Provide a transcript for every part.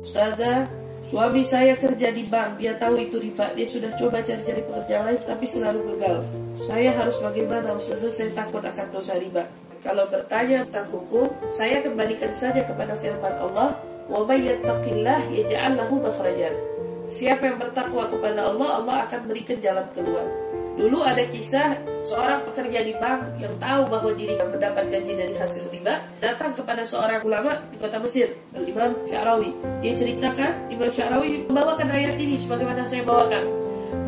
Ustazah, suami saya kerja di bank, dia tahu itu riba, dia sudah coba cari-cari pekerjaan lain tapi selalu gagal. Saya harus bagaimana Ustazah, saya takut akan dosa riba. Kalau bertanya tentang hukum, saya kembalikan saja kepada firman Allah, "Wa may yattaqillah yaj'al lahu makhrajan." Siapa yang bertakwa kepada Allah, Allah akan berikan jalan keluar. Dulu ada kisah seorang pekerja di bank yang tahu bahwa dirinya mendapat gaji dari hasil riba datang kepada seorang ulama di kota Mesir, Imam Syarawi. Dia ceritakan Imam Syarawi membawakan ayat ini sebagaimana saya bawakan.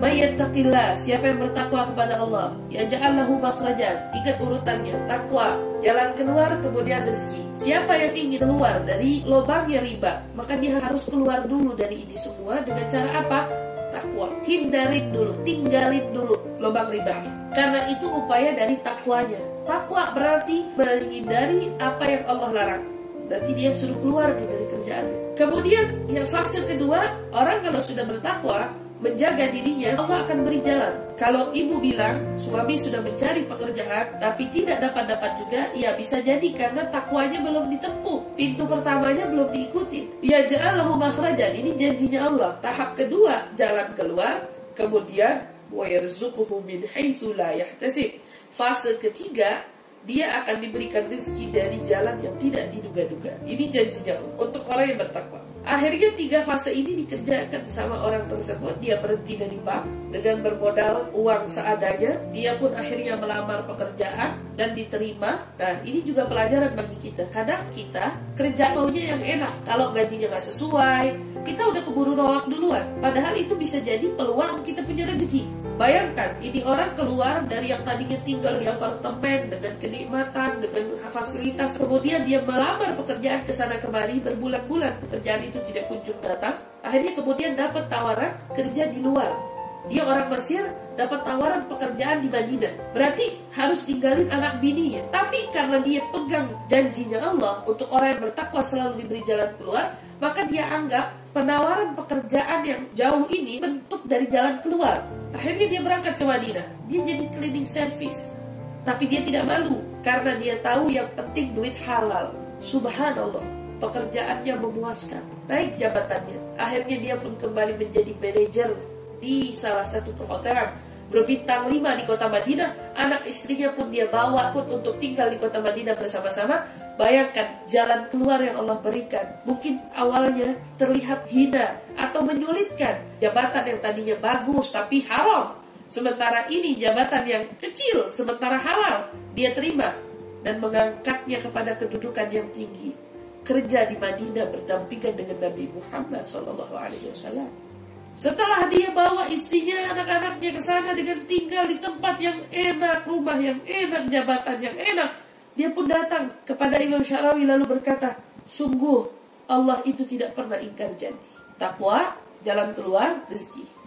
Mayyattaqillah, siapa yang bertakwa kepada Allah, ya ja'allahu makhrajan. Ingat urutannya, takwa, jalan keluar kemudian rezeki. Siapa yang ingin keluar dari lubangnya riba, maka dia harus keluar dulu dari ini semua dengan cara apa? Takwa. Hindarin dulu, tinggalin dulu lubang ribanya. Karena itu upaya dari takwanya. Takwa berarti menghindari apa yang Allah larang. Berarti dia suruh keluar dari kerjaannya. Kemudian yang fase kedua, orang kalau sudah bertakwa, menjaga dirinya, Allah akan beri jalan. Kalau ibu bilang suami sudah mencari pekerjaan tapi tidak dapat-dapat juga, ya bisa jadi karena takwanya belum ditempuh. Pintu pertamanya belum diikuti. Ya ja'alahu makhrajan. Ini janjinya Allah. Tahap kedua, jalan keluar. Kemudian wa yarzuquhu min haitsu la yahtasib. Fase ketiga, dia akan diberikan rezeki dari jalan yang tidak diduga-duga. Ini janjinya untuk orang yang bertakwa. Akhirnya tiga fase ini dikerjakan sama orang tersebut. Dia berhenti dari bank dengan bermodal uang seadanya. Dia pun akhirnya melamar pekerjaan dan diterima. Nah, ini juga pelajaran bagi kita. Kadang kita kerja maunya yang enak. Kalau gajinya nggak sesuai, kita udah keburu nolak duluan. Padahal itu bisa jadi peluang kita punya rezeki. Bayangkan, ini orang keluar dari yang tadinya tinggal di apartemen dengan kenikmatan, dengan fasilitas, kemudian dia melamar pekerjaan ke sana kemari berbulan-bulan pekerjaan itu tidak kunjung datang. Akhirnya kemudian dapat tawaran kerja di luar. Dia orang Mesir dapat tawaran pekerjaan di Madinah. Berarti harus tinggalin anak bininya. Tapi karena dia pegang janjinya Allah untuk orang yang bertakwa selalu diberi jalan keluar, maka dia anggap penawaran pekerjaan yang jauh ini bentuk dari jalan keluar. Akhirnya dia berangkat ke Madinah. Dia jadi cleaning service. Tapi dia tidak malu karena dia tahu yang penting duit halal. Subhanallah, pekerjaannya memuaskan. Naik jabatannya. Akhirnya dia pun kembali menjadi manajer di salah satu perhotelan berbintang lima di kota Madinah. Anak istrinya pun dia bawa pun untuk tinggal di kota Madinah bersama-sama Bayangkan jalan keluar yang Allah berikan. Mungkin awalnya terlihat hina atau menyulitkan. Jabatan yang tadinya bagus tapi haram. Sementara ini jabatan yang kecil, sementara halal, dia terima dan mengangkatnya kepada kedudukan yang tinggi. Kerja di Madinah berdampingan dengan Nabi Muhammad SAW. Setelah dia bawa istrinya, anak-anaknya ke sana dengan tinggal di tempat yang enak, rumah yang enak, jabatan yang enak, dia pun datang kepada Imam Syarawi lalu berkata, sungguh Allah itu tidak pernah ingkar janji. Takwa, jalan keluar, rezeki.